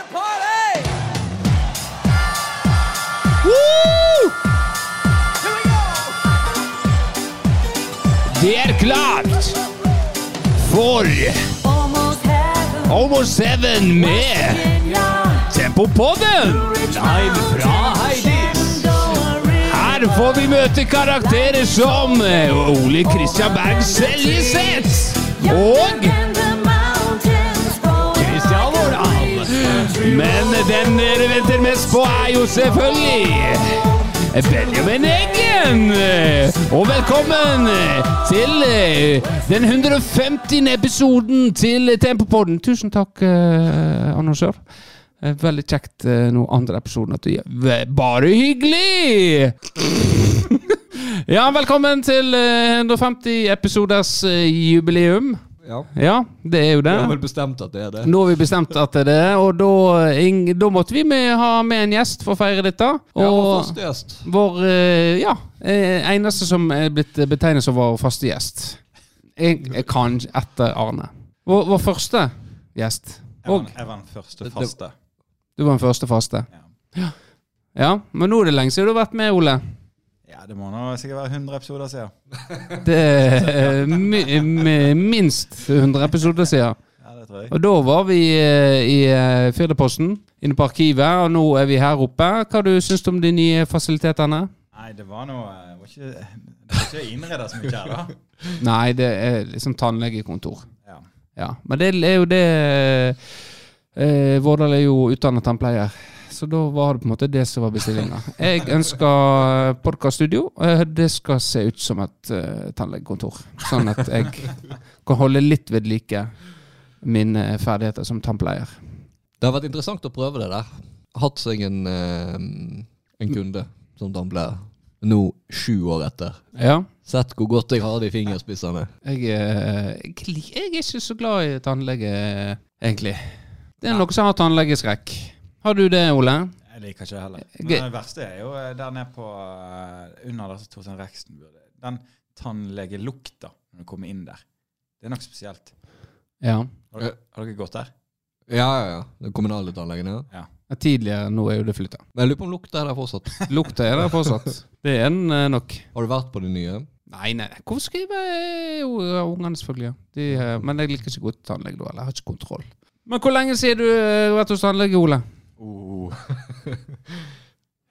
to party! Here we go! Det er klart for Almost Seven med Tempopodden! Live fra Heidis. Her får vi møte karakterer som eh, Ole Kristian Berg Seljeseth og Men den dere venter mest på, er jo selvfølgelig Benjamin Eggen! Og velkommen til eh, den 150. episoden til Tempopodden. Tusen takk, eh, annonsør. Eh, Veldig kjekt nå andre episoden at du. Bare hyggelig! ja, velkommen til eh, 150 episoders jubileum. Ja. Ja, det er jo det. Vi har vel bestemt at det er det. Nå har vi bestemt at det er det, og da, ing- da måtte vi med, ha med en gjest for å feire dette. Ja, og Og første gjest. vår eh, ja, eh, eneste som er blitt betegnet som vår faste gjest. Jeg, jeg etter Arne. Vår, vår første gjest. Jeg var, Og jeg var den første faste. du var den første faste. Ja. Ja, men nå er det lenge siden du har vært med, Ole. Ja, det må nå sikkert være 100 episoder siden. Det er mi, mi, minst 100 episoder siden. Ja, det tror jeg. Og da var vi eh, i Firdeposten, inne på arkivet, og nå er vi her oppe. Hva du syns du om de nye fasilitetene? Nei, det var noe Det var ikke, det var ikke innreda så mye her, da. Nei, det er liksom tannlegekontor. Ja. Ja, men det er jo det eh, Vårdal er jo utdannet tannpleier, så da var det på en måte det som var bestillinga. Jeg ønsker podkaststudio. Eh, det skal se ut som et uh, tannlegekontor, sånn at jeg kan holde litt ved like mine ferdigheter som tannpleier. Det har vært interessant å prøve det der. Hatt seg en, eh, en kunde som tannpleier. Nå sju år etter. Ja. Sett hvor godt jeg har det i fingerspissene. Jeg, jeg, jeg er ikke så glad i tannlege, egentlig. Det er noen som har tannlegeskrekk. Har du det, Ole? Jeg liker ikke det heller. Men det verste er jo eh, der nede på eh, Under der Torstein Reksten burde Den tannlegelukta når du kommer inn der. Det er noe spesielt. Ja. Har dere, har dere gått der? Ja, ja, ja. Den kommunale tannlegen, ja. Ja, Tidligere, nå er jo det flytta. Men jeg lurer på om lukta er der fortsatt. Lukta er der fortsatt. Det er den eh, nok. Har du vært på det nye? Nei, nei, hvorfor skriver jeg Jo, ungene selvfølgelig. ja. De, men jeg liker ikke godt tannlege da, eller jeg har ikke kontroll. Men hvor lenge siden du har vært hos tannlege, Ole?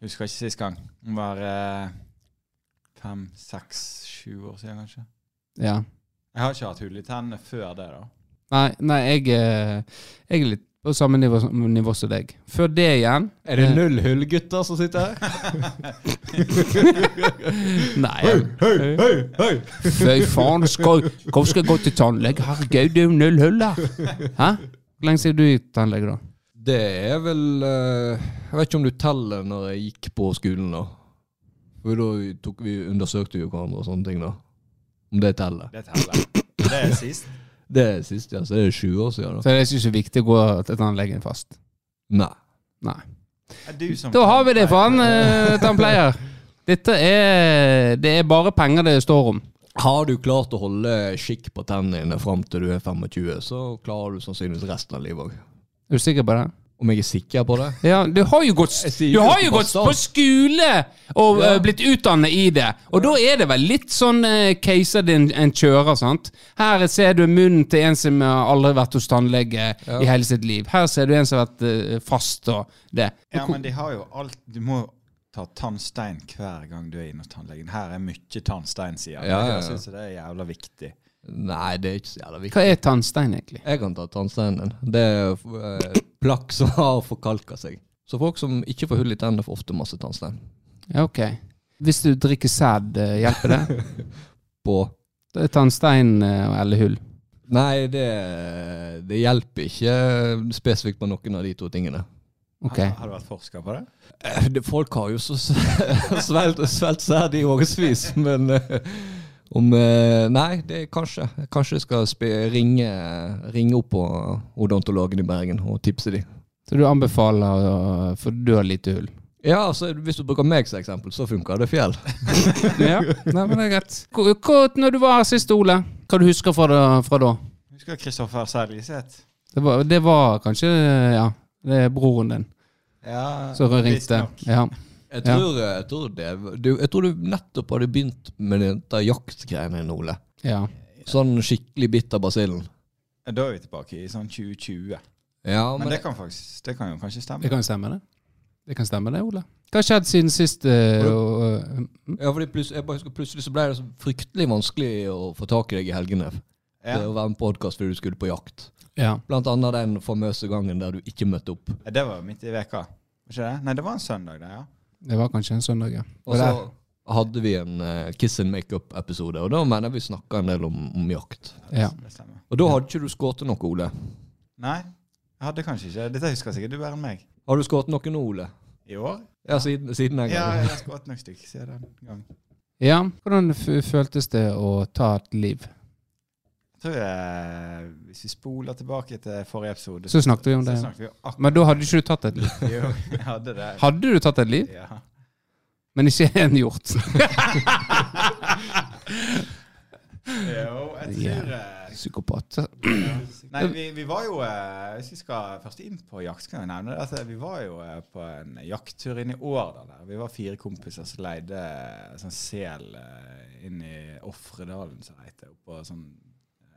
Husker ikke sist gang. Det var eh, fem, seks, sju år siden, kanskje. Ja. Jeg har ikke hatt hull i tennene før det, da. Nei, nei jeg, eh, jeg er litt på samme nivå, som- nivå som deg. Før det igjen Er det null hullgutter som sitter her? Nei. Høy, høy, høy Fy faen, skal, hvorfor skal jeg gå til tannlege? Herregud, det er jo null hull her. Hæ? Hvor lenge siden du gikk tannlege, da? Det er vel eh, Jeg vet ikke om du teller når jeg gikk på skolen, da. For da tok vi, undersøkte vi jo hverandre og sånne ting, da. Om det teller. Det teller. Det er sist. Det er sist, ja. Så det er 20 år siden, da. Så det er ikke så viktig å gå til tannlegen fast. Nei. Nei. Du som Da har vi det, faen, tannpleier? eh. Dette er Det er bare penger det står om. Har du klart å holde skikk på tennene fram til du er 25, så klarer du sannsynligvis resten av livet òg. Er du sikker på det? Om jeg er sikker på det? Ja, du har jo gått, du har jo gått på skole og Ja. eh, blitt utdannet i det. Og da er det vel litt sånn uh, caser din en kjører, sant. Her ser du munnen til en som har aldri vært hos tannlege Ja. i hele sitt liv. Her ser du en som har vært uh, fast og det. Ja, men de har jo alt Du må ta tannstein hver gang du er inne hos tannlegen. Her er mye tannstein, sier han. Ja, ja, ja. Jeg syns det er jævla viktig. Nei, det er ikke så jævla viktig. Hva er tannstein, egentlig? Jeg kan ta tannsteinen. Det er eh, plakk som har forkalka seg. Så folk som ikke får hull i tennene, får ofte masse tannstein. Ja, ok. Hvis du drikker sæd, eh, hjelper det? På Det er tannstein eh, eller hull. Nei, det, det hjelper ikke spesifikt på noen av de to tingene. Ok. Har, har du vært forsker på det? Eh, det- Folk har jo så s- svelget sæd i årevis, men eh, om eh, Nei, det er kanskje. Kanskje jeg skal spe, ringe, ringe opp på odontologen i Bergen og tipse de. Så du anbefaler å For du har lite hull? Ja, altså Hvis du bruker meg som eksempel, så funker det fjell. Ja, Nei, men det er greit. Hva, når du var her sist, Ole, hva du husker fra, da, fra da? Husker Kristoffer Særliseth. Det var, det var kanskje Ja. Det er broren din Ja, som ringte. Ja. Jeg Ja. tror, jeg, tror det, du, jeg tror du nettopp hadde begynt med dette jaktgreiene, Ole. ja. Sånn skikkelig bitt av basillen. Da er vi tilbake i sånn 2020. Ja, Men men det kan faktisk Det kan jo kanskje stemme. Det kan stemme, det. Det kan stemme, det, Ole. Hva har skjedd siden sist? Uh, og, eh, ja, fordi plutselig, jeg bare husker, plutselig så ble det så fryktelig vanskelig å få tak i deg i helgene. Ja. Det å være med på podkast fordi du skulle på jakt. ja. Blant annet den famøse gangen der du ikke møtte opp. Det var midt i veka. Var ikke det? Nei, det var en søndag, det, ja. Det var kanskje en søndag, ja. Og så hadde vi en uh, Kiss and Makeup-episode, og da mener vi snakka en del om, om jakt. Ja. Og da hadde ikke du skutt noe, Ole. Nei, jeg hadde kanskje ikke Dette husker sikkert du bedre enn meg. Har du skutt noe nå, Ole? I år? Ja, siden, siden jeg. Ja, jeg har skutt noen stykker siden den gang. ja. Hvordan føltes det å ta et liv? Tror jeg, Hvis vi spoler tilbake til forrige episode Så snakket vi om det, vi Men da hadde ikke du tatt et liv. Jo, jeg hadde det. Hadde du tatt et liv, Ja. men ikke en hjort? Jo, jeg tror yeah. Psykopat. Nei, vi, vi var jo eh, Hvis vi skal først inn på jakt, skal jeg nevne det. at vi var jo eh, på en jakttur inn i Årdal. Vi var fire kompiser som leide eh, sånn sel eh, inn i Ofredalen, som det heter. Oppå sånn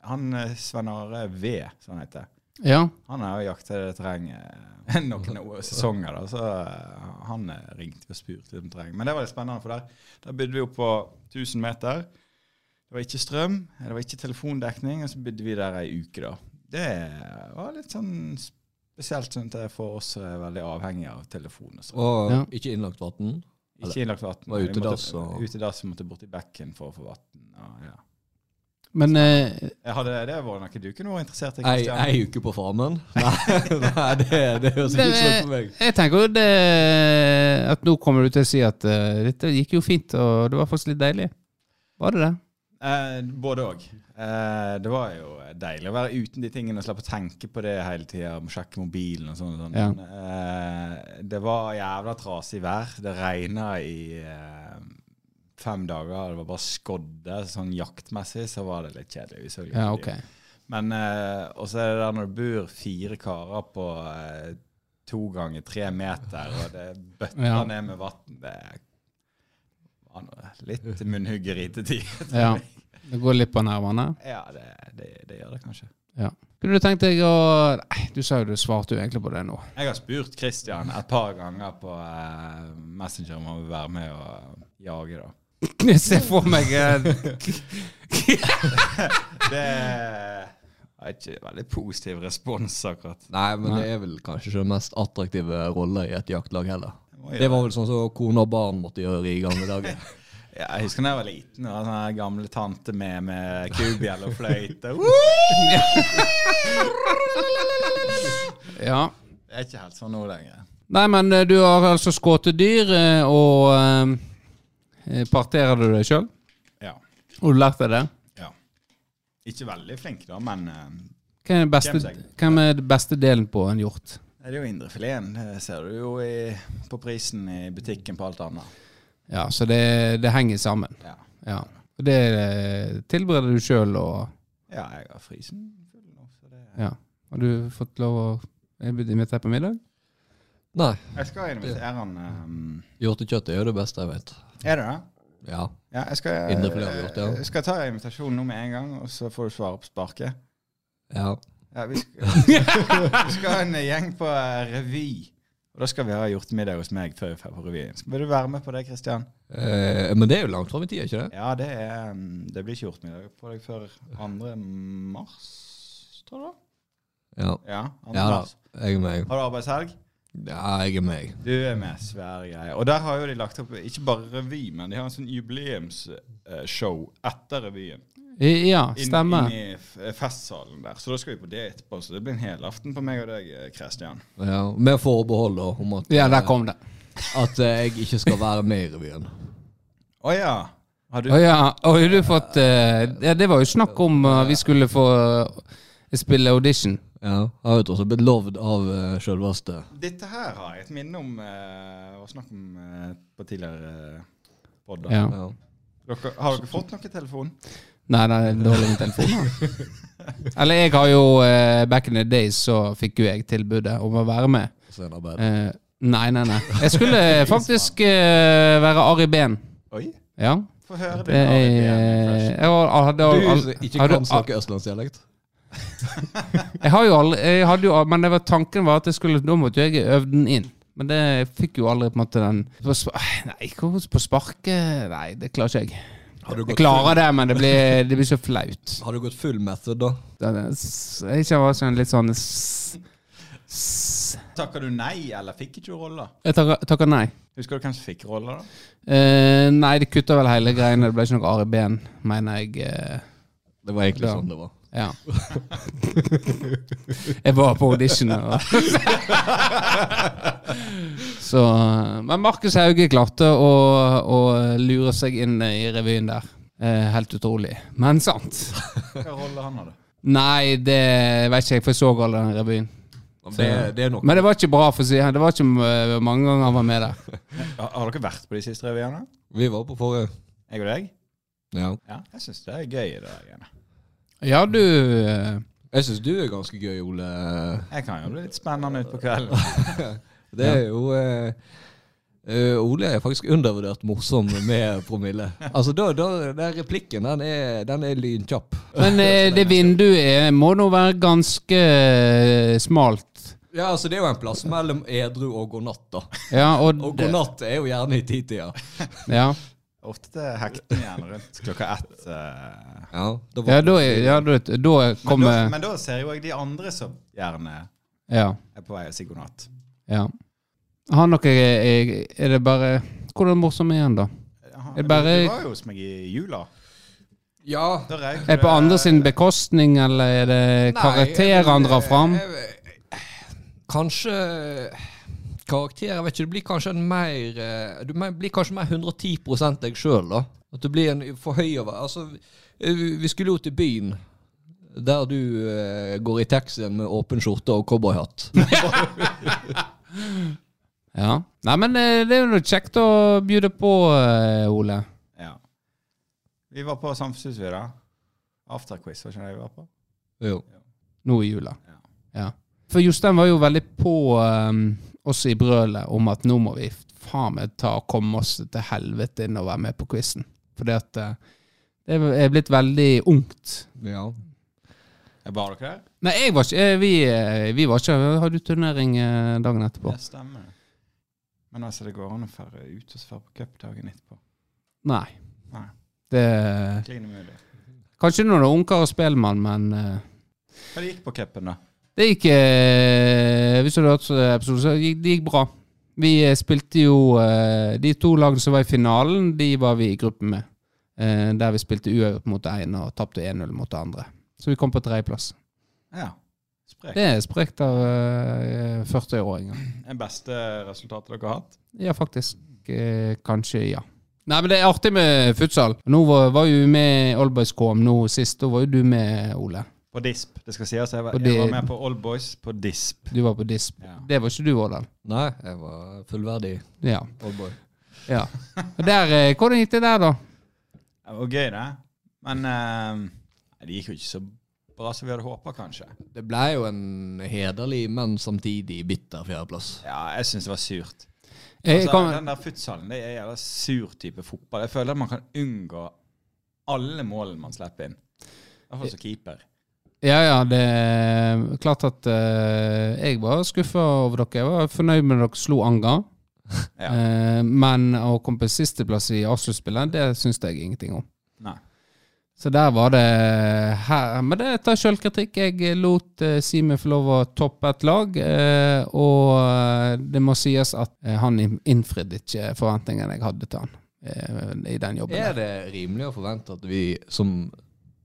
Han eh, Sven Are V, som han heter. Ja. Han har jo jaktet terrenget noen år- sesonger, da, så eh, han eh, ringte og spurte om terreng. Men det var litt spennende, for der, der bydde vi opp på 1000 meter. Det var ikke strøm, det var ikke telefondekning, og så bydde vi der ei uke, da. Det var litt sånn spesielt sånn at for oss som er veldig avhengige av telefon. Og sånn. Og Ja. ikke innlagt vann. Ikke innlagt vann. utedass måtte- og- Utedass måtte bort i bekken for å få vann. Ja, ja. Men eh, hadde, det var noe du kunne vært interessert i, Ei, Kristian. ei uke på farmen? Nei, nei det, det høres ikke ut er- på meg. jeg tenker jo det at nå kommer du til å si at eh, dette gikk jo fint, og det var faktisk litt deilig. Var det det? Eh, både òg. Eh, det var jo deilig å være uten de tingene og slippe å tenke på det hele tida. Sjekke mobilen og sånn. og sånn. Ja. Men, eh, det var jævla trasig vær. Det regna i eh, fem dager. Det var bare skodde. Sånn jaktmessig så var det litt kjedelig. Vi så litt Ja, okay. ok. Men eh, og så er det der når det bor fire karer på eh, to ganger tre meter, og det bøtter Ja. ned med vann Det var litt munnhuggeri til tider. Ja. Det går litt på nervene. Ja, det, det, det gjør det kanskje. Ja. Kunne du tenkt deg å Nei, du sa jo du svarte jo egentlig på det nå. Jeg har spurt Christian et par ganger på eh, Messenger om han vil være med og jage, da. Jeg ser for meg en... Det er ikke veldig positiv respons, akkurat. Nei, men Nei. det er vel kanskje ikke den mest attraktive rolla i et jaktlag heller. Det var vel sånn som kone og barn måtte gjøre i gamle dager. Ja, jeg husker da jeg var liten, og den gamle tante med med kubjell og fløyte. Ja. Det er ikke helt sånn nå lenger. Nei, men eh, du har altså skutt dyr, eh, og eh, parterer du det sjøl? Ja. Og du lærte det? ja. Ikke veldig flink, da, men eh, Hva er, beste, Hvem er det beste delen på en hjort? det er jo indrefileten. Det ser du jo i, på prisen i butikken på alt annet. Ja, så det, det henger sammen. Ja. Ja. Og det eh, tilbereder du sjøl, og ja, jeg har frysen full nå, så det ja. Har du fått lov å invitere på middag? Nei, Jeg skal invitere han um, Hjortekjøttet er jo det beste jeg vet. Er det det? Ja. Ja, jeg skal, har vi gjort, ja. jeg ta invitasjonen nå med en gang, og så får du svare på sparket. ja. Ja, vi skal, vi skal ha en gjeng på eh, revy. Og da skal vi ha gjort middag hos meg før vi drar på revyen. Skal- Vil du være med på det, Kristian? Eh, men det er jo langt fram i tid, ikke det? Ja, det, er, um, det blir ikke gjort middag på deg før 2. mars, tror du? Ja. Ja, 2. ja da, jeg er med. Har du arbeidshelg? Ja, jeg er meg. Du er med, svære greier. Og der har jo de lagt opp ikke bare revy, men de har en sånn jubileumsshow etter revyen. Ja, stemmer. inn i festsalen der. Så da skal vi på det etterpå. Så det blir en helaften på meg og deg, eh, Kristian. Ja, med forbehold da, om at, Ja, der kom det. at eh, jeg ikke skal være med i revyen. Å ja. Har du Å ja. Oh, har du fått uh, Ja, det var jo snakk om uh, vi skulle få uh, spille audition. Ja, har jo også blitt lovd av uh, sjølveste. Dette her har jeg et minne om uh, å snakke om uh, på tidligere uh, podder. Ja. Ja. Dere, har dere fått noen telefon? Nei, nei, det dårlig med telefonen. Eller jeg har jo uh, Back in the days så fikk jo jeg tilbudet om å være med. Eh, nei, nei, nei. Jeg skulle faktisk uh, være Ari Behn. Oi, Ja. få høre Det Ari Behn eh, Du som ikke kan snakke østlandsdialekt? Jeg har jo aldri jeg hadde jo, Men det var, tanken var at jeg skulle Da måtte jeg øve den inn. Men det jeg fikk jo aldri på en måte den på, Nei, på sparket Nei, det klarer ikke jeg. Har du Jeg klarer det, men det blir, det blir så flaut. Har du gått full method, da? Det Jeg var sånn litt sånn s, s, Takker du nei, eller fikk ikke du roller? Jeg takker, takker nei. Husker du hvem som fikk rolla, da? Eh, nei, de kutta vel hele greiene. Det ble ikke noe Ari Behn, mener jeg. eh, Det var egentlig Ja. sånn det var. Ja. jeg var på audition. Så Men Markus Hauge klarte å, å lure seg inn i revyen der. Eh, helt utrolig. Men sant. Hva rolle han hadde? Nei, det vet ikke jeg, for jeg så aldri den revyen. Det, det er nok Men det var ikke bra, for å si Det var ikke mange ganger han var med der. Har, har dere vært på de siste revyene? Vi var på forrige. Jeg og deg? Ja. Ja, jeg syns det er gøy. det der. Ja, du eh, Jeg syns du er ganske gøy, Ole. Jeg kan jo bli litt spennende utpå kvelden. Det er jo eh, eh, Ole er faktisk undervurdert morsom med promille. Altså, da, da, Den replikken, den er, den er lynkjapp. Men eh, det vinduet må nå være ganske smalt. Ja, altså Det er jo en plass mellom edru og god natt, da. Ja, og, Og god natt er jo gjerne i titida. Ja, Ofte hekten igjen rundt klokka ett. eh. Ja, da ja da, er- ja, da, da kommer men da ser jo jeg de andre som gjerne Ja. er på vei å si god natt. ja. Har noe er, er det bare Hvordan morsom er han, da? Er Det er bare- Du var jo hos meg i jula. Ja. Da Er det på andre sin bekostning, eller er det karakterer han drar fram? Kanskje Karakter, jeg vet ikke, Du blir kanskje en mer eh, Du blir kanskje mer 110 deg sjøl, da. At du blir en for høy over Altså, eh, vi skulle jo til byen. Der du uh, går i taxien med åpen skjorte og cowboyhatt. Ja. Nei, men det er jo kjekt å bjude på, Ole. Ja. Vi var på Samfunnshuset, Afterquiz, var ikke det vi var på? Jo. Nå i jula. Ja. Ja. For Jostein var jo veldig på um, oss i brølet om at nå må vi faen meg ta og komme oss til helvete inn og være med på quizen. Fordi at eh, det er blitt veldig ungt. Ja. Var dere der? Nei, jeg var ikke eh, Vi, eh, vi var ikke Hadde du turnering dagen etterpå? Det stemmer. Men altså, det går an å ferde ut og svare på cupdagen etterpå. Nei. Nei. Det Klin umulig. Kanskje når det er ungkar og spellemann, men Hva gikk på cupen, da? Det gikk eh, Hvis du har hørt episoden, så gikk det gikk bra. Vi eh, spilte jo eh, De to lagene som var i finalen, de var vi i gruppen med. Eh, der vi spilte uavgjort mot det ene og tapte 1-0 mot det andre. Så vi kom på tredjeplass. Ja. Sprekt. Det er sprekt av eh, 40-åringer. Det beste resultatet dere har hatt? Ja, faktisk. Eh, kanskje, ja. Nei, men det er artig med futsal. Nå var, var jo med Oldboys KM nå sist. Da var jo du med, Ole. På DISP. Det skal sies, jeg var, jeg var med på Oldboys på DISP. Du var på DISP. Ja. Det var ikke du, Årdal. Nei, jeg var fullverdig Ja. oldboy. ja. Og der, eh, hvordan gikk det der, da? Det var gøy, det. Men uh, det gikk jo ikke så bra som vi hadde håpa, kanskje. Det ble jo en hederlig, men samtidig bitter fjerdeplass. Ja, jeg syns det var surt. Altså, kan, Den der futsalen det er en jævla sur type fotball. Jeg føler at man kan unngå alle målene man slipper inn. I hvert fall som keeper. Ja, ja, det er klart at uh, jeg var skuffa over dere. Jeg var fornøyd med at dere slo Anga. Ja. uh, men å komme på sisteplass i avsluttspillet, det syns jeg ingenting om. Nei. Så der var det her, Men det tar sjølkritikk. Jeg lot uh, Simen få lov å toppe et lag, uh, og eh, det må sies at eh, han in- innfridde ikke forventningene jeg hadde til han eh, i den jobben. Er det rimelig å forvente at vi, som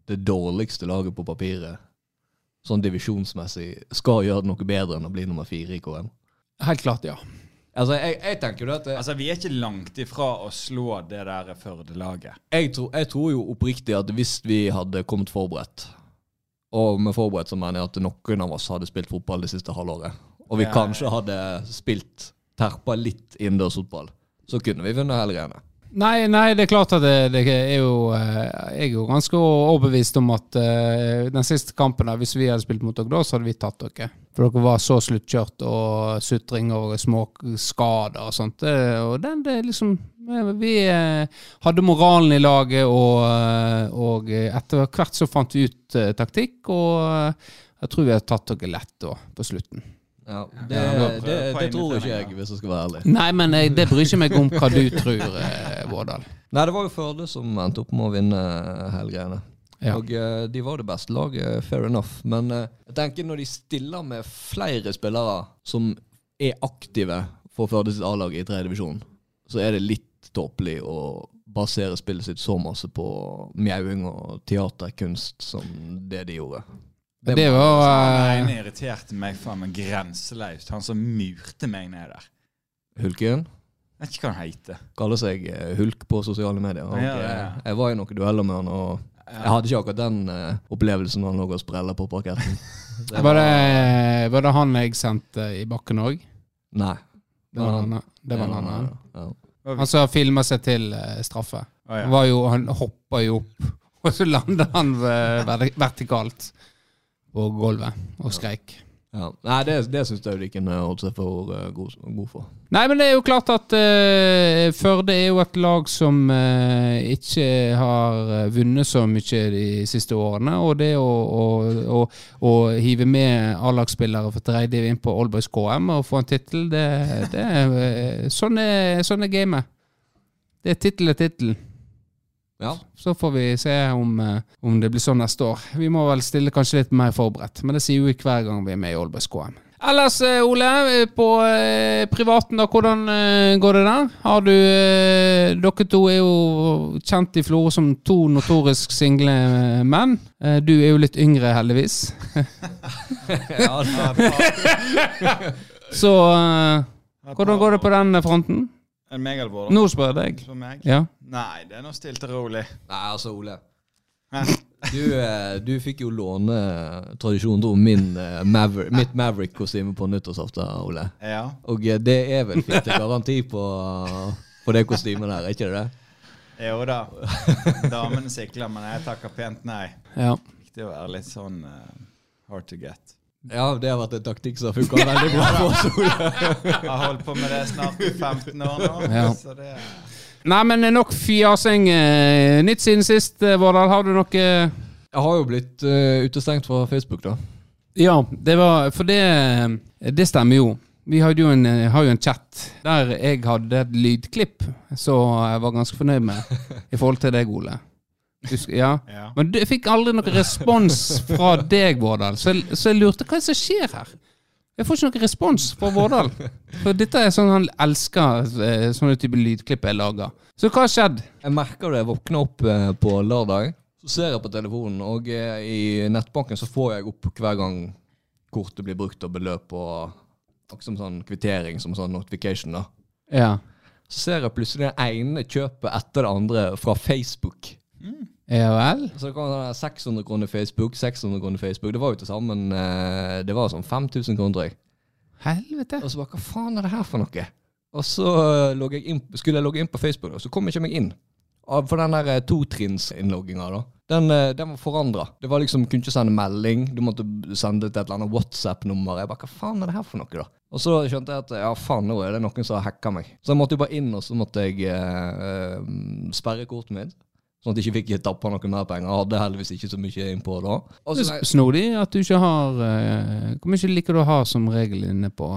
det dårligste laget på papiret, sånn divisjonsmessig, skal gjøre noe bedre enn å bli nummer fire i KM? Helt klart, ja. Altså, jeg, jeg tenker jo at det, Altså, Vi er ikke langt ifra å slå det der Førde-laget. jeg, tror, jeg tror jo oppriktig at hvis vi hadde kommet forberedt, og med forberedt så mener jeg at noen av oss hadde spilt fotball det siste halvåret, og vi Ja, kanskje hadde spilt terpa litt innendørsfotball, så kunne vi vunnet hele greiene. Nei, nei, det er klart at det, det er jo eh, Jeg er jo ganske overbevist om at eh, den siste kampen, hvis vi hadde spilt mot dere da, så hadde vi tatt dere. For dere var så sluttkjørt og sutring og småskader og sånt. Og den, det liksom eh, Vi eh, hadde moralen i laget, og, eh, og etter hvert så fant vi ut eh, taktikk, og eh, jeg tror vi har tatt dere lett da, på slutten. Ja, det, Ja, det, det, tror ikke jeg, hvis jeg skal være ærlig. Nei, men jeg, det bryr ikke meg om hva du tror, eh, Vårdal. Nei, det var jo Førde som endte opp med å vinne hele greiene. Ja. Og eh, de var det beste laget, fair enough. Men eh, jeg tenker når de stiller med flere spillere som er aktive for Førde sitt A-lag i tredje divisjon, så er det litt tåpelig å basere spillet sitt så masse på mjauing og teaterkunst som det de gjorde. Det det var Han eh, ene irriterte meg faen meg grenseløst. Han som murte meg ned der. Hulken Jeg vet ikke hva han heter. kaller seg eh, Hulk på sosiale medier. Ja, ja, ja. eh, Jeg var i noen dueller med han, og jeg hadde ikke akkurat den opplevelsen når han lå og sprella på parketten. Det var, det, var det han jeg sendte i bakken òg? Nei. Det var han. Det var han, han. ja. han som filma seg til straffe. Å. Han, var jo, han hoppa jo opp, og så landa han vertikalt på gulvet og skreik. Ja. Nei, det, det syns jeg de kunne holdt seg for uh, god, god for. Nei, men det er jo klart at uh, Førde er jo et lag som uh, ikke har eh, vunnet så mye de siste årene. Og det å, å, å, å hive med A-lagsspillere for tredje inn på Allboys KM og få en tittel, det, det er eh, sånn er, sånn er gamet. Det er tittel er tittel. Ja. Så får vi se om, eh, om det blir sånn neste år. Vi må vel stille kanskje litt mer forberedt, men det sier vi hver gang vi er med i Allboys KM. Ellers, eh, Ole, eh, på eh, privaten, da, hvordan går det der? Har du Dere to er jo kjent i Florø som to notorisk single menn. Du er jo litt yngre, heldigvis. ja, det, Så hvordan går det på den fronten? Det meg eller da? Nå spør jeg deg. For meg? Ja. Nei, det er nå stilt og rolig. Nei, altså, Ole. Du, eh, du fikk jo låne tradisjonen tro min, eh, Maver mitt Maverick-kostyme på nyttårsaften, Ole. Ja. Og eh, det er vel fint garanti på, på det kostymet der, er ikke det det? Jo da. Damene sikler, men jeg takker pent nei. ja. Viktig å være litt sånn uh, hard to get. Ja, det har vært en taktikk som har funka veldig bra for oss, Jeg har holdt på med det snart i 15 år nå. Ja. Så det er Nei, men nok fjasing. eh, Nytt siden sist, eh, Vårdal. Har du noe Jeg har jo blitt uh, utestengt fra Facebook, da. Ja, det var For det, det stemmer jo. Vi hadde jo en, har jo en chat der jeg hadde et lydklipp som jeg var ganske fornøyd med i forhold til deg, Ole. Husk, ja. Ja. Men du, jeg fikk aldri noen respons fra deg, Vårdal, så, jeg- så jeg lurte hva er det som skjer her. Jeg får ikke noen respons fra Vårdal. For dette er sånn han elsker eh, sånne type lydklipp jeg lager. Så hva har skjedd? Jeg merker det. Jeg våkner opp eh, på lørdag, så ser jeg på telefonen, og eh, i nettbanken så får jeg opp hver gang kortet blir brukt og beløp og akkurat som sånn kvittering, som sånn notification. da. Ja. Så ser jeg plutselig det ene kjøpet etter det andre fra Facebook. Ja vel? Så kom det 600 kroner Facebook, 600 kroner Facebook. Det var jo til sammen eh, Det var sånn 5000 kroner, tror jeg. Helvete. Og så bare Hva faen er det her for noe? Og så eh, jeg inn, skulle jeg logge inn på Facebook, og så kom jeg ikke meg inn. For den der eh, totrinnsinnlogginga, da. Den, den var forandra. Det var liksom, kunne ikke sende melding. Du måtte sende til et eller annet WhatsApp-nummer. Jeg bare, Hva faen er det her for noe, da? Og så skjønte jeg at ja, faen, nå er det noen som har hacka meg. Så jeg måtte jo bare inn, og så måtte jeg eh, sperre kortet mitt. Sånn at jeg ikke fikk tappa noe mer penger. Jeg hadde heldigvis ikke så mye innpå da. Og Det er snodig at du ikke har eh, Hvor mye liker du å ha som regel inne på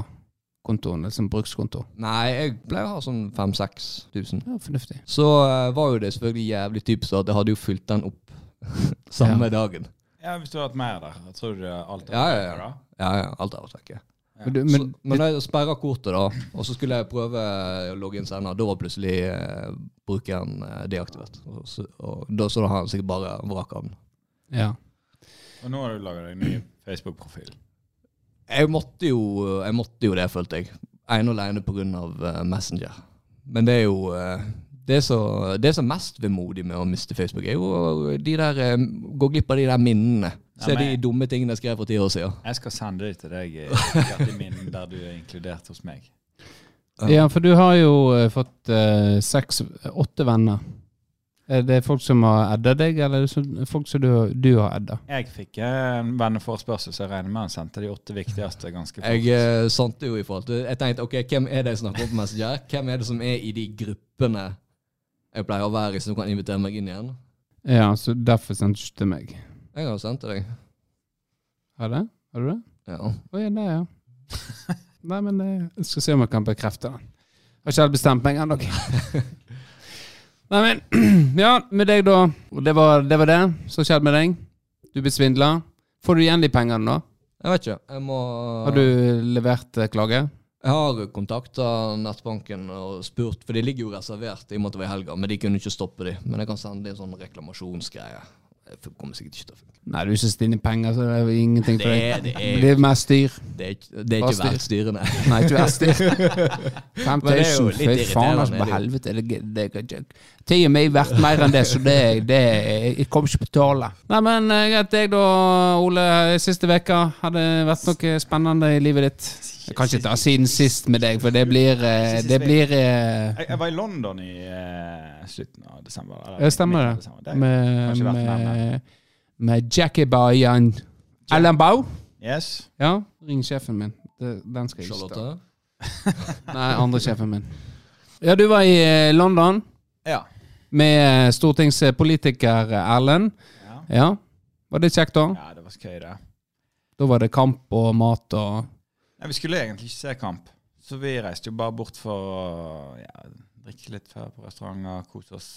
kontoen, liksom som brukskonto? nei, jeg pleier å ha sånn 5000-6000. Ja, fornuftig. Så eh, var jo det selvfølgelig jævlig typisk at jeg hadde jo fylt den opp samme dagen. ja, hvis du hadde hatt mer der. Jeg tror du alt Ja, ja, ja. da. Ja, ja, alt er vekke. Men, du, Men, så, når jeg sperra kortet, da, og så skulle jeg prøve å logge inn senere, da var plutselig eh, brukeren eh, deaktivert. Og så, og da, så da har han sikkert bare vraka den. ja. Og nå har du laga deg en ny Facebook-profil. Jeg måtte jo, jeg måtte jo det, følte jeg. Ene og alene pga. Uh, Messenger. Men det er jo uh, det, så, det som er mest vemodig med å miste Facebook, er jo de der, eh, gå glipp av de der minnene. Se de dumme tingene jeg skrev for ti år siden. Jeg skal sende det til deg i hjerteminnen der du er inkludert hos meg. Ja, for du har jo eh, fått uh, seks, åtte venner. Er det folk som har edda deg, eller er det folk som du, du har edda? Jeg fikk en venneforespørsel, så jeg regner med han sendte de åtte viktigste ganske fort. Jeg uh, sendte jo i forhold til Jeg tenkte ok, hvem er det jeg snakker om på Messenger? Hvem er det som er i de gruppene jeg pleier å være i, som kan invitere meg inn igjen? Ja, så derfor sendte du til meg. Jeg har sendt til deg. Har det? Har du det? Ja. Ja, det, ja. Nei, men eh, jeg skal se om jeg kan bekrefte den. Har ikke helt bestemt meg ennå. Nei, men Ja, med deg, da. Det var det, var det som skjedde med deg. Du ble svindla. Får du igjen de pengene, da? Jeg vet ikke. Jeg må Har du levert eh, klage? Jeg har kontakta nettbanken og spurt, for de ligger jo reservert i og med at det var i helga, men de kunne ikke stoppe de. Men jeg kan sende en sånn reklamasjonsgreie. Det kommer sikkert ikke til å funke. Nei, du ikke i penger, så det er ingenting for deg. det er- Det er mer styr. Det er, ikke- det er Hva ikke styr? velstyrende. Nei, ikke verdt styr. Men det er 5000, fy faen, altså, på helvete. Det, det, det. Tida mi er verdt mer enn det, så det, det Jeg kommer ikke på tale. Nei, men eh, greit, deg da, Ole. Siste veka Har det vært noe spennende i livet ditt? Jeg kan ikke ta siden sist med deg, for det blir eh, Det blir eh, Jeg, jeg var i London i uh, slutten av desember. eller stemmer det. desember. Det med, med, med Jackie Bayan Allenbau. Yes. Ja, ring sjefen min. Den skal jeg ikke ta. Nei, andre sjefen min. Ja, du var i London Ja. med stortingspolitiker Erlend. ja. Ja. Var det kjekt, da? Ja, det var skøy, det. Da var det kamp og mat og Nei, vi skulle egentlig ikke se kamp, så vi reiste jo bare bort for å ja, drikke litt før på restauranter, kose oss,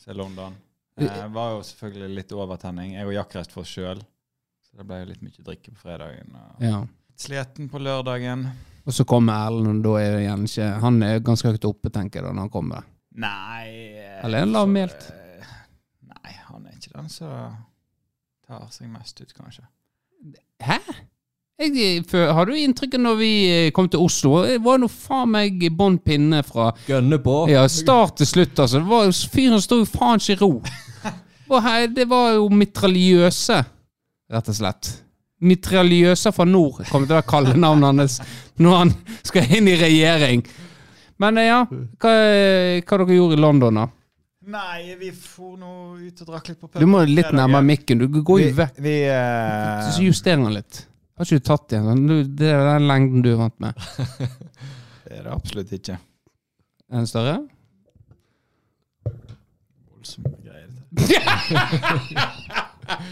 se London. Det var jo selvfølgelig litt overtenning. Jeg og Jack reiste for oss sjøl, så det ble jo litt mye drikke på fredagen. Og Ja. Sliten på lørdagen. Og så kommer Erlend, og da er det igjen ikke Han er ganske høyt oppe, tenker jeg, da, når han kommer. Nei Eller er en lavmælt. eh, Nei, han er ikke den som tar seg mest ut, kanskje. Hæ? Jeg, for, har du inntrykk av når vi eh, kom til Oslo? Det var nå faen meg bånn pinne fra Gønne på. Ja, start til slutt, altså. Det var fyren sto jo faen ikke i ro. Og her, det var jo mitraljøse, rett og slett. Mitraljøse fra nord kommer til å være kallenavnet hans når han skal inn i regjering. Men eh, ja, hva, hva dere gjorde i London, da? Nei, vi for nå ut og drakk litt på pub. Du må litt nærmere mikken. Du går jo vekk. vi eh, Så juster den litt. Har ikke du tatt igjen? Det er den lengden du er vant med. Det er det absolutt ikke. Er den større? Voldsomme greier.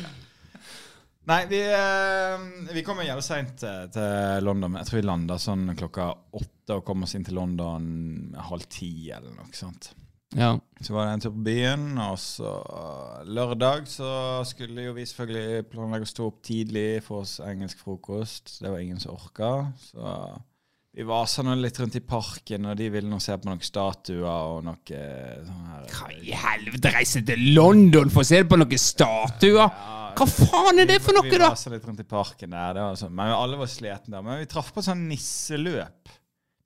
Nei, vi, eh, vi kommer jævlig seint til, til London. Jeg tror vi lander sånn klokka åtte og kommer oss inn til London halv ti eller noe sånt. Ja. Så var det en tur på byen, og så lørdag så skulle jo vi selvfølgelig planlegge å stå opp tidlig for oss engelsk frokost. Det var ingen som orka. Så vi vasa nå litt rundt i parken, og de ville nå se på noen statuer og noe sånn her Hva i helvete, reise til London for å se på noen statuer? Hva faen er det for noe, da? Vi var vasa litt rundt i parken der. Det var sånn, men alle var slitne der. Men vi traff på sånn nisseløp.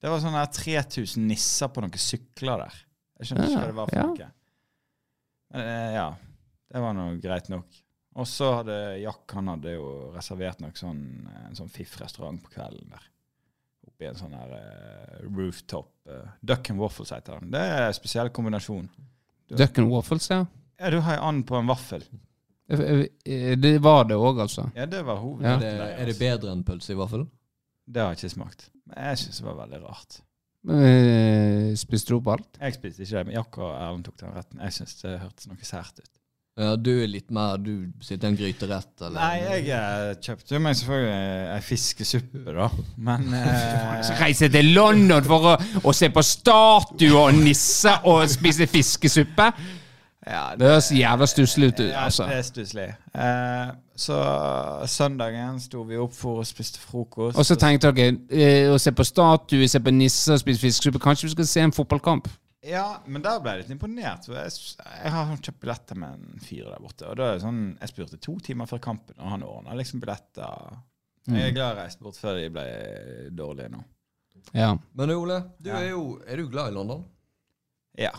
Det var sånn her 3000 nisser på noen sykler der. Jeg skjønner ikke hva det var for Ja, noe. Men eh, ja, det var nå greit nok. Og så hadde Jack han hadde jo reservert nok sånn, en sånn fiff-restaurant på kvelden der. Oppi en sånn her uh, rooftop. Uh, Duck and waffles heter den. Det er en spesiell kombinasjon. Duck and waffles, ja. Ja, du har and på en vaffel. Det var det òg, altså. Ja, det var Ja. Er det, er det bedre enn pølse i vaffel? Det har jeg ikke smakt. Men jeg syns det var veldig rart. Eh, Spiste du opp alt? Jeg spiste ikke det, men Jakob og Erlend tok den retten. Jeg syns det hørtes noe sært ut. Ja, du er litt mer Du sitter i en gryterett, eller? Nei, jeg eh, kjøpte jo meg selvfølgelig ei fiskesuppe, da. Men Så eh, reise til London for å, å se på statuer og nisser og spise fiskesuppe? Ja, Det høres jævla stusslig ut, Altså. Ja, det er stusslig. Eh, så søndagen sto vi opp for å spise frokost. Og så tenkte dere eh, å se på statue, se på nisser og spise fiskesuppe. Kanskje vi skal se en fotballkamp? Ja, men der ble jeg litt imponert. Jeg, jeg har kjøpt billetter med en fyr der borte. Og da er det sånn, Jeg spurte to timer før kampen, og han ordna liksom billetter. Jeg er glad jeg reiste bort før de ble dårlige nå. Ja. Men Ole, du er jo Er du glad i London? Ja.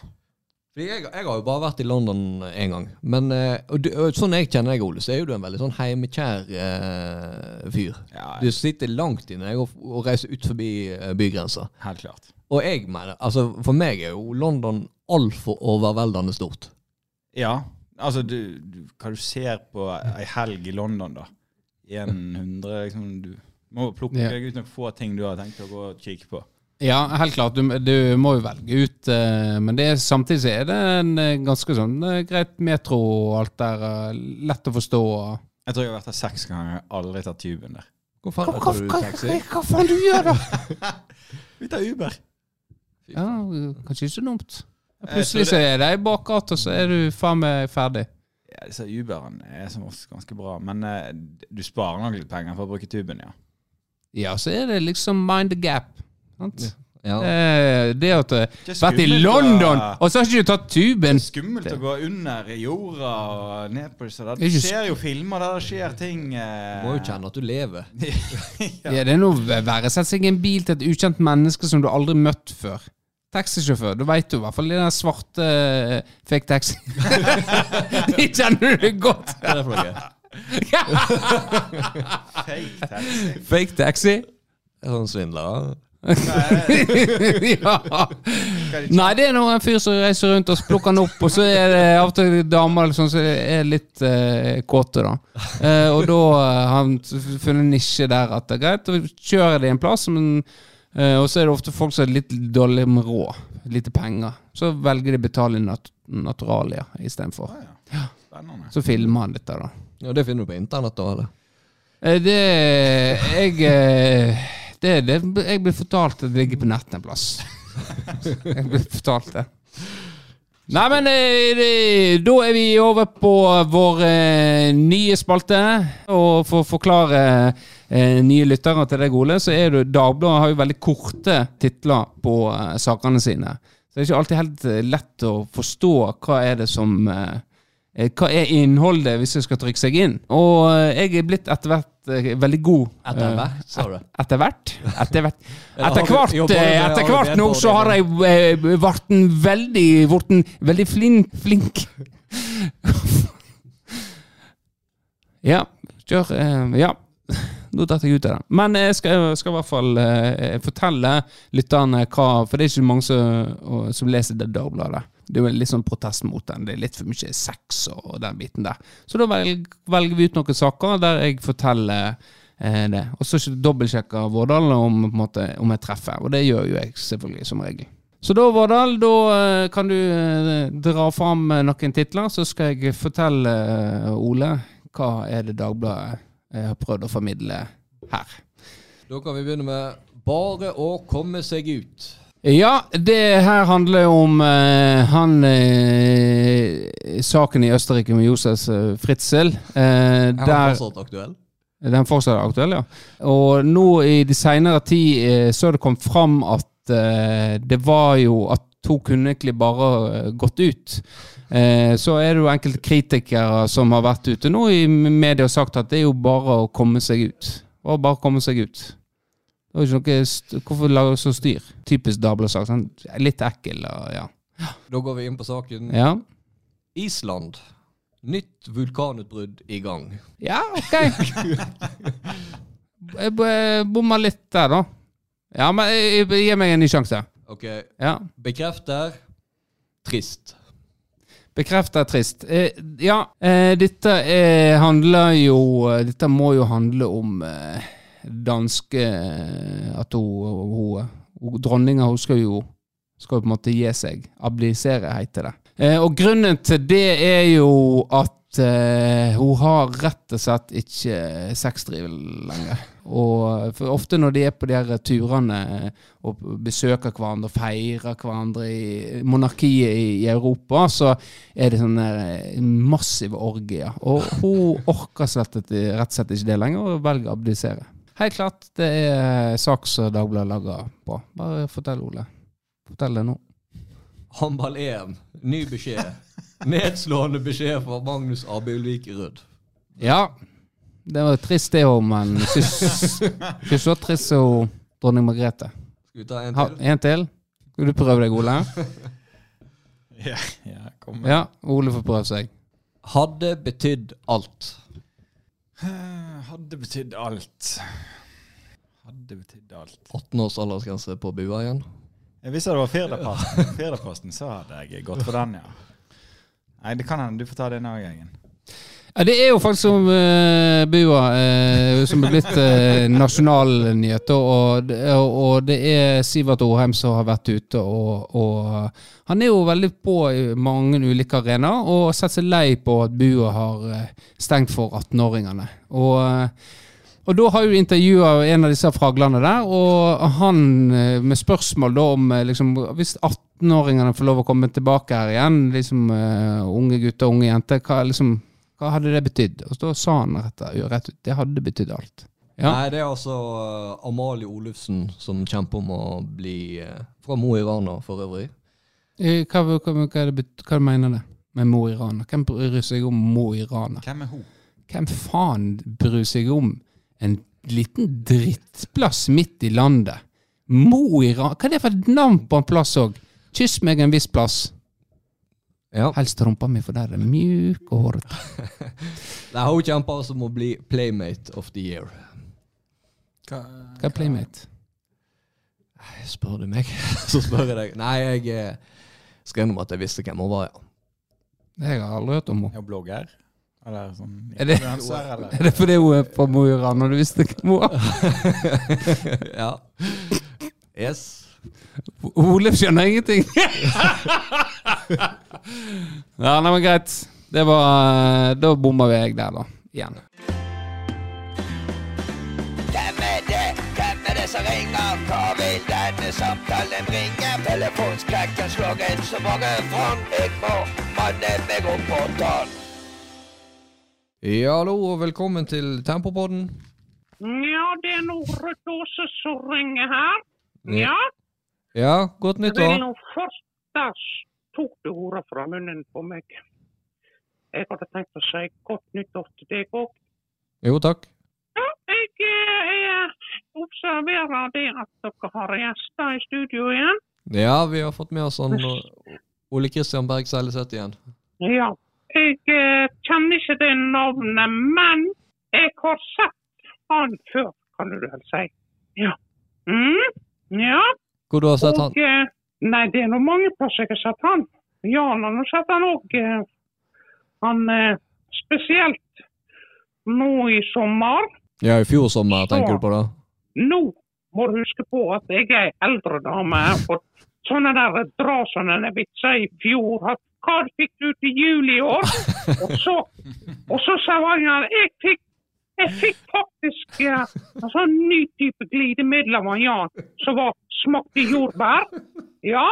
Jeg, jeg har jo bare vært i London én gang. Men eh, og og sånn jeg kjenner deg, Ole, så er jo du en veldig sånn heimekjær eh, fyr. Ja, Du sitter langt inne og, og reiser ut forbi eh, bygrensa. helt klart. Og jeg mener, altså for meg er jo London altfor overveldende stort. Ja, altså du, du, hva du ser på ei helg i London, da. 100 liksom, Du må plukke Ja. ut noen få ting du har tenkt å gå og kikke på. Ja, helt klart. Du, du må jo velge ut. eh, men det er, samtidig så er det en eh, ganske sånn eh, greit metro og alt der. lett å forstå. Jeg tror jeg har vært der seks ganger. Jeg har aldri tatt tuben der. Faen tar du taxi? hva faen du gjør da? Vi tar Uber. Ja, Kanskje ikke så dumt. Plutselig så er det i bakgata, og så er du faen meg ferdig. Ja, disse Uberne er som oss ganske bra, men eh, du sparer nok litt penger for å bruke tuben, ja. Ja, så er det liksom mind the gap. Sant? Ja. Eh, det at du har vært i London, å- og så har ikke du tatt tuben. Det er Skummelt å gå under jorda og ned på disse der. Det skjer Du ser jo filmer der det skjer ting eh, Du må jo kjenne at du lever. Ja, det er noe verre. Sett seg i en bil til et ukjent menneske som du aldri møtt før. Taxisjåfør, da veit du i hvert fall den svarte eh, fake taxi. De kjenner du godt. Hva er det for noe? Fake taxi. Fake taxi? Sånn svindler? ja. Nei, det er nå en fyr som reiser rundt og plukker han opp, og så er det av og til damer liksom, som er litt eh, kåte, da. Eh, og da eh, har han funnet en nisje der at det er greit, og kjører de en plass, men, eh, og så er det ofte folk som er litt dårlige med råd, lite penger. Så velger de å betale nat naturalia istedenfor. Ja, ja. Så filmer han dette, da. Ja, det finner du på internett, da? eller? Eh, Det Jeg eh, er det, Jeg blir fortalt at det ligger på nettet en plass. Jeg blir fortalt det. Nei, men eh, da er vi over på vår eh, nye spalte. Og for å forklare eh, nye lyttere til deg, Ole, så er det Dagbladet har jo veldig korte titler på sakene sine. Så det er ikke alltid helt lett å forstå hva er det som Hva er innholdet hvis det skal trykke seg inn? Og eh, jeg er blitt etter hvert eh, veldig god. Etter eh, hvert, sa du? etter hvert? Etter hvert, etter hvert, eh, etter nå så har jeg eh, vært en veldig, vært en veldig flink, flink Ja, kjør. eh, Ja. Nå datt jeg ut av det. Men jeg skal, skal i hvert fall eh, fortelle lytterne hva For det er ikke mange som, som leser det Dagbladet. Det er jo litt sånn protest mot den. Det er litt for mye sex og den biten der. Så da velg, velger vi ut noen saker der jeg forteller eh, det. Og så dobbeltsjekker Vårdal om, måte, om jeg treffer. Og det gjør jo jeg selvfølgelig som regel. Så da, Vårdal, da eh, kan du eh, dra fram eh, noen titler, så skal jeg fortelle Ole hva er det Dagbladet har prøvd å formidle her. Da kan vi begynne med bare å komme seg ut. Ja, det her handler jo om uh, han uh, Saken i Østerrike med Josef eh, Fritzel. Uh, Er han der fortsatt aktuell? Den fortsatt er aktuell, ja. Og nå i de senere tid så har det kommet fram at det var jo at to kunne egentlig bare gått ut. Eh, så er det jo enkelte kritikere som har vært ute nå i media og sagt at det er jo bare å komme seg ut. Og bare komme seg ut. Noe Hvorfor lage så styr? Typisk Dagbladet-sak. Sånn, litt ekkel og ja. Da går vi inn på saken. Ja, Island. Nytt vulkanutbrudd i gang. ja ok. Jeg bomma litt der, da. Ja, men gi meg en ny sjanse. Ok, Ja. bekrefter. Trist. Bekrefter trist. Eh, ja, eh, dette eh, handler jo eh, Dette må jo handle om eh, danske eh, At hun, hun, hun Dronninga hun skal jo skal på en måte gi seg. Ablisere, heter det. Eh, og grunnen til det er jo at eh, hun har rett og slett ikke sexdriv lenger. Og for ofte når de er på de her turene og besøker hverandre og feirer hverandre i monarkiet i, i Europa, så er det sånne massive orgier. Og hun orker slett, rett og slett ikke det lenger, og velger å abdisere. Helt klart, det er sak som Dagbladet lager på. Bare fortell, Ole. Fortell det nå. Håndball-EM. Ny beskjed. Nedslående beskjed fra Magnus Abelvik Rød. Ja, det var trist det òg, men ikke så trist som dronning Margrethe. Skal vi ta en Ha, til? en til? Skal du prøve deg, Ole? Ja, ja, kom. Ja, Ole får prøve seg. Hadde betydd alt. Eh, Hadde betydd alt. Hadde betydd alt. 18 års aldersgrense på bua igjen. Hvis det var Firdaposten, Firdaposten, så hadde jeg gått for den, ja. Nei, det kan hende du får ta den òg, Eggen. Ja, det er jo faktisk som uh, Bua, uh, som er blitt uh, nasjonalnyhet. Og, det- og det er Sivert Orheim som har vært ute, og, og han er jo veldig på i mange ulike arenaer, og har sett seg lei på at Bua har stengt for 18-åringene. Og, og da har jo intervjua en av disse fraglene der, og han med spørsmål da om liksom, Hvis 18-åringene får lov å komme tilbake her igjen, liksom unge gutter og unge jenter, hva, liksom, hva hadde det betydd? Og så sa han rett, rett ut det hadde betydd alt. Ja. Nei, det er altså eh, Amalie Olufsen som kjemper om å bli eh, fra Mo i Rana for øvrig. Eh, Hva, hva, hva, er det, hva mener det med Mo i Rana? Hvem bryr seg om Mo i Rana? Hvem er hun? Hvem faen bryr seg om en liten drittplass midt i landet? Mo i Rana? Hva er det for et navn på en plass òg? Kyss meg en viss plass. Ja. Helst rumpa mi, for der er mjuk og hårete. Nei, hun kjemper som om å bli Playmate of the Year. Hva er Playmate? Spør du meg, så spør jeg deg. Nei, jeg eh, skal innrømme at jeg visste hvem hun var, ja. Det har jeg aldri hørt om henne. Er hun blogger? Eller sånn Er det- eller? Er det fordi hun er fra Mo i Rana, du visste hvem hun var? ja. Yes. Ole skjønner ingenting. ja, nei, men greit. Det var Da bomma jeg der, da. Igjen. Hvem er det? Hvem er det som ringer? Hva vil denne samtalen bringe? Telefonskrekken slår inn så mange fram. Jeg må manne meg opp på tann. Ja, hallo, og velkommen til Tempopodden. Ja, det er noe Rødt Åse som ringer her. Ja, Ja, godt jeg Det er nå første tok du ordet fra munnen på meg. Jeg hadde tenkt å si godt nyttår til deg òg. Jo, takk. Ja, jeg, eh, jeg observerer det at dere har gjester i studio igjen. Ja, vi har fått med oss han Ole Kristian Berg Seileseth igjen. Ja. Jeg eh, kjenner ikke det navnet, men jeg har sett han før, kan du vel si. Ja. Mm, ja. Hvor du har sett han? Og, eh, nei, det er nå mange plasser jeg har sett han. Jan har nå sett han òg. Han eh, spesielt nå i sommer. Ja, i fjor sommer, tenker du på det? Nå må du huske på at jeg er ei eldre dame. Og sånne der dra sånne vitser i fjor. At, hva fikk du til jul i år? Og så, og så sa han jeg fikk jeg fikk faktisk en sånn ny type glidemiddel av han Jan, som var smakte jordbær. Ja,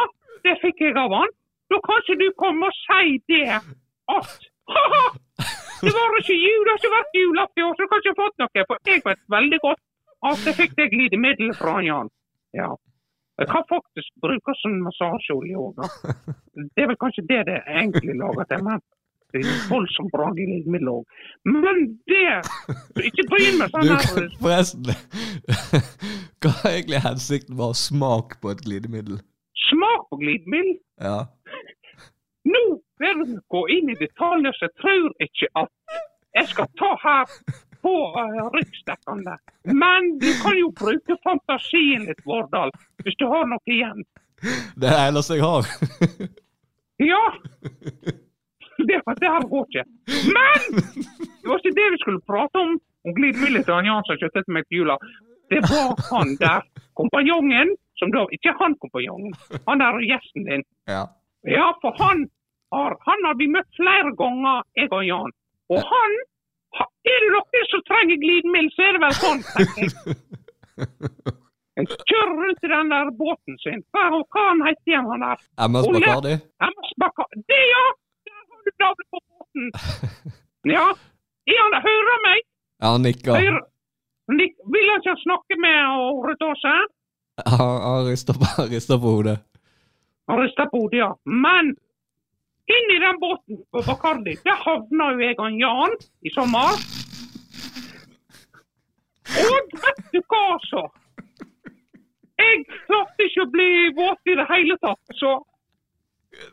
det fikk jeg av han. Da kan ikke du komme og si det at det var ikke jul, det har ikke vært julaften i år, så du kan ikke ha fått noe. For jeg vet veldig godt at jeg fikk det glidemiddelet fra han Jan. Ja. Jeg kan faktisk bruke som massasjeolje òg. Det er vel kanskje det det er egentlig laget til, men det er voldsomt bra glidemiddel òg. Men det Ikke bryn meg sånn her forresten Hva er egentlig hensikten med å ha smak på et glidemiddel? smak på glidemiddel. Ja. Nå vil vi gå inn i detaljer, så jeg tror ikke at jeg skal ta her på uh, ryggstekkene. Men du kan jo bruke fantasien litt, Vårdal, hvis du har noe igjen. Det er det eneste jeg har. Ja! Det, det her går ikke. Men det var ikke det vi skulle prate om. Om glidemiddelet til han som kjøpte meg til jula. Det var han der, kompanjongen, som da Ikke han kompanjongen, han der gjesten din. Ja. Ja, for han har, han har vi møtt flere ganger, jeg og Jan. Og han Er det noen som trenger glidemiddel, så er det vel sånn, tenker jeg. En kjører rundt i den der båten sin. Hva, hva han heter han der? MS. Bacardi? MS Bacardi. Det, ja! Du på båten. Ja. Jan, hører meg? Ja, han nikker. Hører. Nik- Vil han ikke snakke med Året Åse? Han han rister på, han rister på hodet. Han rister på hodet, ja. Men inn i den båten på Bacardi, der havna jo jeg og Jan i sommer. Og vet du hva, så? Jeg klarte ikke å bli våt i det hele tatt, så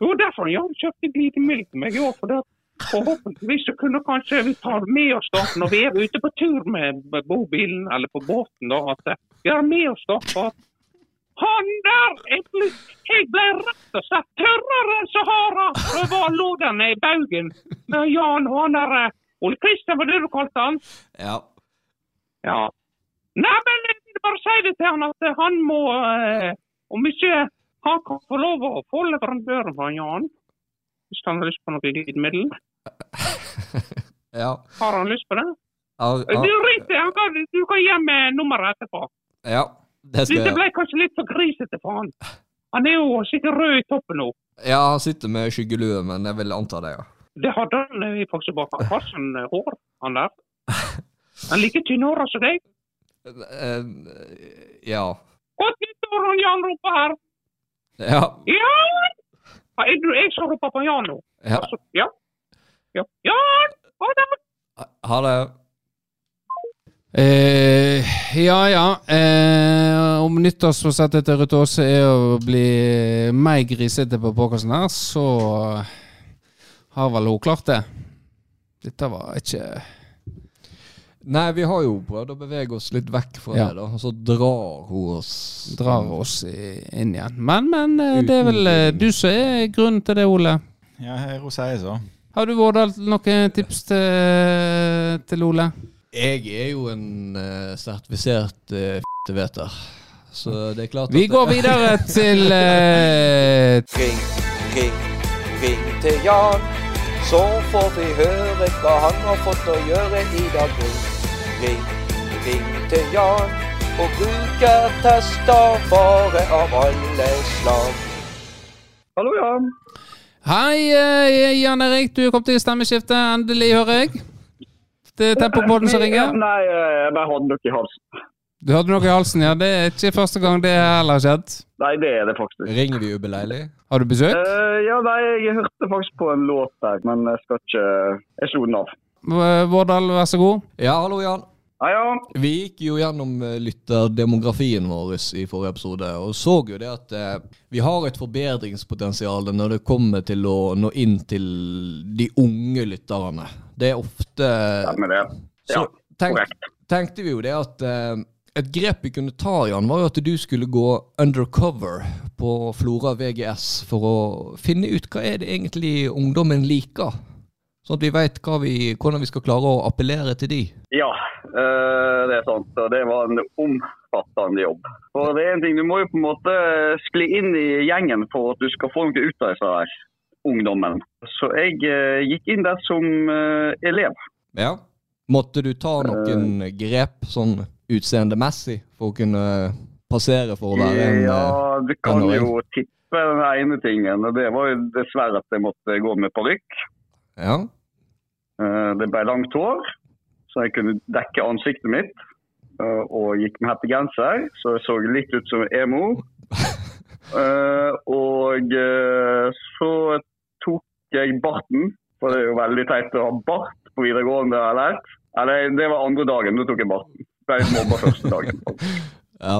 Jo, derfor har hadde kjøpt glidemiddel til meg i år. For det, forhåpentligvis så kunne kanskje vi ta med oss da, når vi er ute på tur med bobilen eller på båten, da, at eh, vi har med oss da at han der jeg ble, jeg ble rett og slett tørrere enn Sahara. Det var lå der nede i baugen med Jan og han der eh, Ole Kristian, var det du kalte han? Ja. Ja. Nei, men jeg vil bare si det til han at eh, han må eh, Om ikke han kan få lov å få leverandøren fra Jan, hvis han har lyst på noe glidemiddel. Ja. Har han lyst på det? Du ring til han, kan, du kan gi meg nummeret etterpå. ja. Det skal Dette jeg ble kanskje litt for grisete for han. Han er jo sikkert rød i toppen nå. Ja, han sitter med skyggelue, men jeg vil anta det, ja. Det hadde han eh, faktisk bak. Eh, hår, han der. Han liker like tynnhåra som deg. Eh, Ja. Godt nyttår, Jan roper her. Ja. Ja, jeg på Jan nå? Ja. Altså, ja. ja. Jan! Ha det! Ha det. Eh, ja, ja. Eh, om nyttårsforsettet til Ruth Aase er å bli mer grisete på påkassen her, så har vel hun klart det. Dette var ikke Nei, vi har jo prøvd å bevege oss litt vekk fra Ja. det, da. Og så drar hun oss Drar oss i- inn igjen. Men, men eh, det er vel eh, du som er grunnen til det, Ole. Ja, hun sier så. Har du Vårdal noen tips til, til Ole? Jeg er jo en uh, sertifisert uh, f***veter. Så det er klart Vi at går videre til uh, Ring, ring, ring til Jan. Så får vi høre hva han har fått å gjøre i dag. Ring, ring, til Jan. Og brukertester vare av alle slag. Hallo, Jan. Hei, eh, Jan Erik. Du er kommet til stemmeskiftet. Endelig, hører jeg. Det er Tempopodden som ringer. Nei, eh, jeg bare hadde noe i halsen. Du hadde noe i halsen, ja. Det er ikke første gang det heller har skjedd. Nei, det er det faktisk. Ringer vi ubeleilig? Har du besøk? Uh, ja, nei, jeg hørte faktisk på en låt der, men jeg skal ikke Jeg slo den av. Vårdal, vær så god. Ja, hallo, Jan. Ja. Vi gikk jo gjennom eh, lytterdemografien vår i forrige episode, og så jo det at eh, vi har et forbedringspotensial når det kommer til å nå inn til de unge lytterne. Det er ofte Stemmer det. Så Ja, tenk, korrekt. tenkte vi jo det at eh, et grep vi kunne ta, Jan, var jo at du skulle gå undercover på Flora VGS for å finne ut hva er det egentlig ungdommen liker. Sånn at vi veit hvordan vi skal klare å appellere til de. Ja, eh, det er sant. Og det var en omfattende jobb. For det er en ting, Du må jo på en måte skli inn i gjengen for at du skal få noe ut av disse her ungdommen. Så jeg eh, gikk inn der som eh, elev. Ja. Måtte du ta noen grep sånn utseendemessig for å kunne passere for å være en ja, du kan jo tippe den ene tingen. og Det var jo dessverre at jeg måtte gå med parykk. Ja. Eh, Det ble langt hår, så jeg kunne dekke ansiktet mitt. eh, Og gikk med hettegenser, så jeg så litt ut som emo. Eh, Og eh, så tok jeg barten, for det er jo veldig teit å ha bart på videregående. Eller. Eller det var andre dagen, da tok jeg barten. Ble mobba første dagen. ja.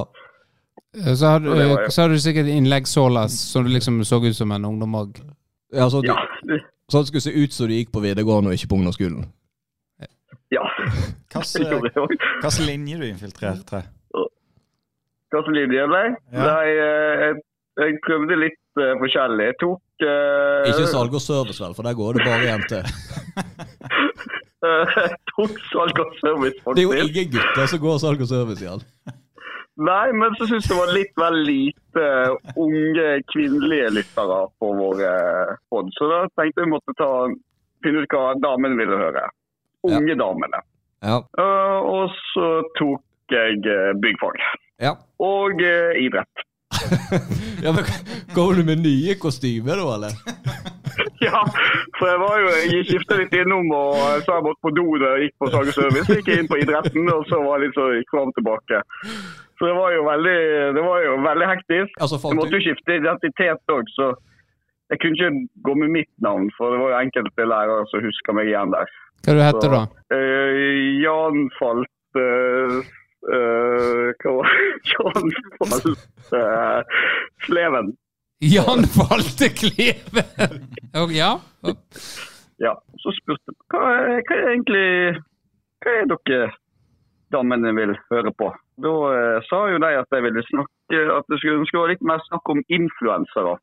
Så har, du, Så så har du sikkert innlegg sålas, som du liksom så ut som en ungdom òg. ja så, du, Ja, så det skulle se ut som du gikk på videregående og ikke på ungdomsskolen? ja. Hvilken Jeg linje du infiltrerte? Som linje ble? Ja. Nei, eh, jeg, jeg prøvde litt uh, forskjellig. Jeg tok uh, Ikke salg og service, vel, for der går det bare jenter. eh, jeg tok salg og service, Det er jo faktisk. ingen gutter som går salg og service, Jan. Nei, men så syns jeg det var litt vel lite unge kvinnelige lyttere på vår eh, pod. Så da tenkte jeg måtte ta, finne ut hva damene ville høre. Unge damene. Ja. Uh, og så tok jeg eh, byggfag. ja. Og uh, idrett. ja men Går du med nye kostymer da, eller? Ja, for jeg var jo, jeg skiftet litt innom og så jeg måtte på do da jeg gikk på salg og service. Så gikk jeg inn på idretten, og så var jeg litt så fram og tilbake. Så det var jo veldig, det var jo veldig hektisk. Altså, Jeg måtte jo skifte identitet òg, så jeg kunne ikke gå med mitt navn. For det var jo enkelte lærere som husker meg igjen der. Hva du heter du da? Uh, Jan falt uh, uh, Hva var det? Jan falt Sleven. Jan Falte Kleven! Ja. Ja, så spurte jeg hva, hva er egentlig Hva er dere damene vil høre på? Da eh, sa jo de at de ville snakke at det skulle, ønske litt mer snakk om influensere.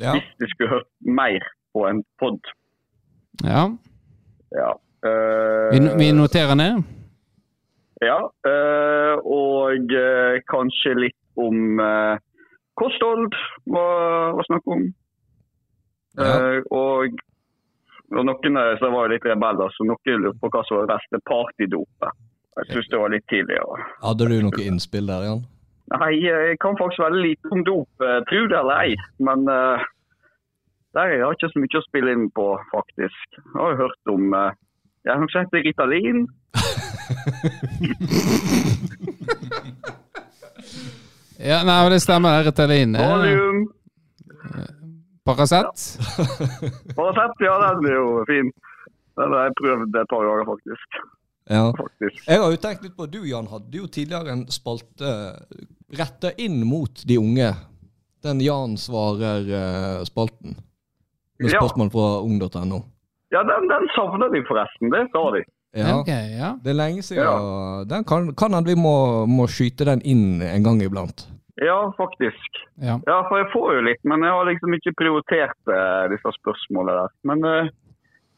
Ja. Hvis de skulle hørt mer på en pod. ja. Ja. Eh, Vi, vi noterer ned. Ja, eh, og eh, kanskje litt om eh, kosthold var, var snakk om. Ja. Eh, og, og noen av disse var litt rebeller, så noen lurte på hva som var det beste partydopet. Jeg syns det var litt tidlig. Ja. Hadde du noe innspill der, Jan? Nei, jeg kan faktisk veldig lite om dop, eh, tro det eller ei. Men uh, der jeg har ikke så mye å spille inn på, faktisk. Jeg har hørt om uh, Jeg har heter Ritalin. Ja, nei, det stemmer. er Ritalin. Eh, Valium. Paracet. Paracet, ja, den er jo fin. Den har jeg prøvd et par ganger, faktisk. Ja. faktisk. Jeg har jo tenkt litt på, Du Jan, hadde jo tidligere en spalte retta inn mot de unge. Den Jan svarer-spalten. Med spørsmål fra ung.no. Ja, den, den savner de forresten. Det sa de. Ja. Okay, ja. Det er lenge siden. Den kan, kan hende vi må, må skyte den inn en gang iblant. Ja, faktisk. ja. Ja, for jeg får jo litt, men jeg har liksom ikke prioritert uh, disse spørsmålene der. Men uh,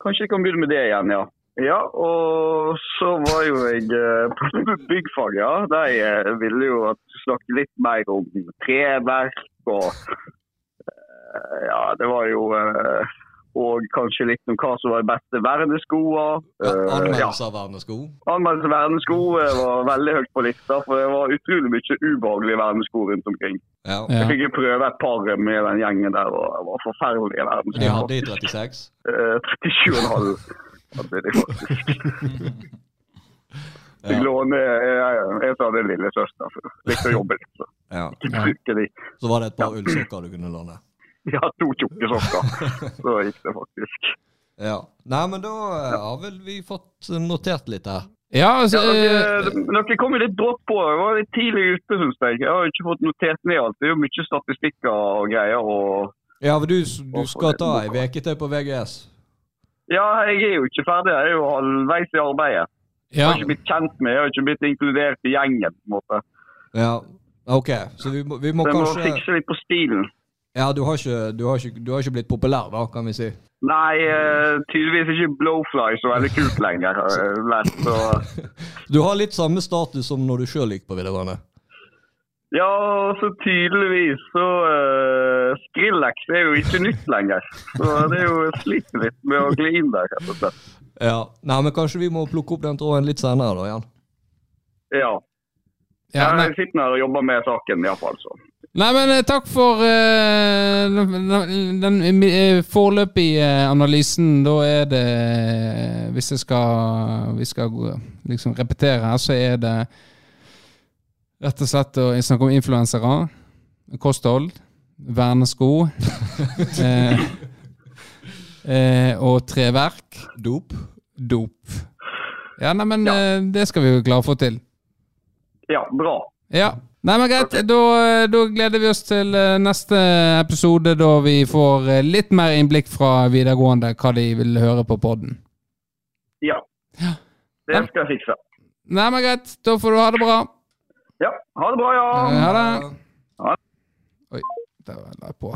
kanskje jeg kan begynne med det igjen, ja. Ja, og så var jo jeg eh, på byggfag, ja. De eh, ville jo at du snakke litt mer om treverk og eh, Ja, det var jo Og kanskje litt om hva som var de beste verneskoene. Ja. Anmeldelse av vernesko. Anmeldelse av vernesko var veldig høyt på lista, for det var utrolig mye ubehagelige vernesko rundt omkring. Ja. Jeg fikk jo prøve et par med den gjengen der, og det var forferdelige De hadde i 36. Eh, 37,5 hadde de faktisk. Ja. låne, jeg, jeg sa det lille søster, for likte å jobbe litt. Så Ja. Så var det et par ullsokker du kunne låne. Ja, to tjukke sokker. Så gikk det faktisk. Ja. Nei, men da eh, har vel vi fått notert litt her. Ja, altså Ja, eh, dere, dere kom jo litt brått på. Jeg var litt tidlig ute, syns jeg. Jeg har ikke fått notert ned alt. Det er jo mye statistikker og greier. og Ja, men du, du skal ta ei uke til på VGS. Ja, jeg er jo ikke ferdig. Jeg er jo halvveis i arbeidet. Jeg har ikke blitt kjent med, jeg har ikke blitt inkludert i gjengen. på en måte. Ja. OK, så vi må, vi må kanskje Vi må fikse litt på stilen. Ja, du har, ikke, du, har ikke, du har ikke blitt populær, da, kan vi si. Nei, eh, tydeligvis ikke blowfly så veldig kult lenger. har så. Du har litt samme status som når du sjøl gikk på videregående. Ja, så tydeligvis så uh, Skrillex er jo ikke nytt lenger. Så det er jo sliter litt med å gli inn der, rett og slett. Ja. Nei, men kanskje vi må plukke opp den tråden litt senere, da, Jan. Ja. ja men... Jeg sitter her og jobber med saken, iallfall. Så. nei, men eh, takk for uh, den, den eh, foreløpige analysen. Da er det Hvis jeg skal, vi skal liksom repetere her, så er det rett og slett å snakke om influensere, kosthold, vernesko eh, eh, og treverk. Dop. Dop. Ja, nei, men eh, det skal vi jo klare å få til. Ja, bra. Ja. Nei, men greit. Da, da gleder vi oss til eh, neste episode, da vi får eh, litt mer innblikk fra videregående hva de vil høre på podden. Ja. Ja. Det skal jeg fikse. Nei, men greit. Da får du ha det bra. Ja, ha det bra, ja. Eh, Ha det. Ha Oi, der la jeg på.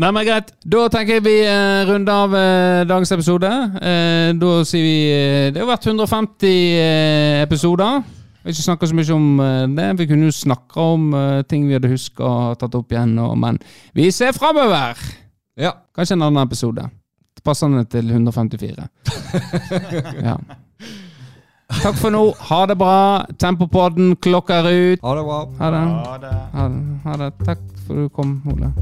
Nei, men greit. Da tenker jeg vi eh, runder av eh, dagens episode. Eh, da sier vi eh, Det har vært 150 eh, episoder. Vi har ikke snakka så mye om eh, det. Vi kunne jo snakka om eh, ting vi hadde huska og tatt opp igjen, og, men vi ser framover! Ja. Kanskje en annen episode. Passende til 154. ja. Takk for nå. Ha det bra. Tempopodden klokker ut. Ha det bra. Ha det. Ha det. Ha det. Ha det. Takk for at du kom, Ole.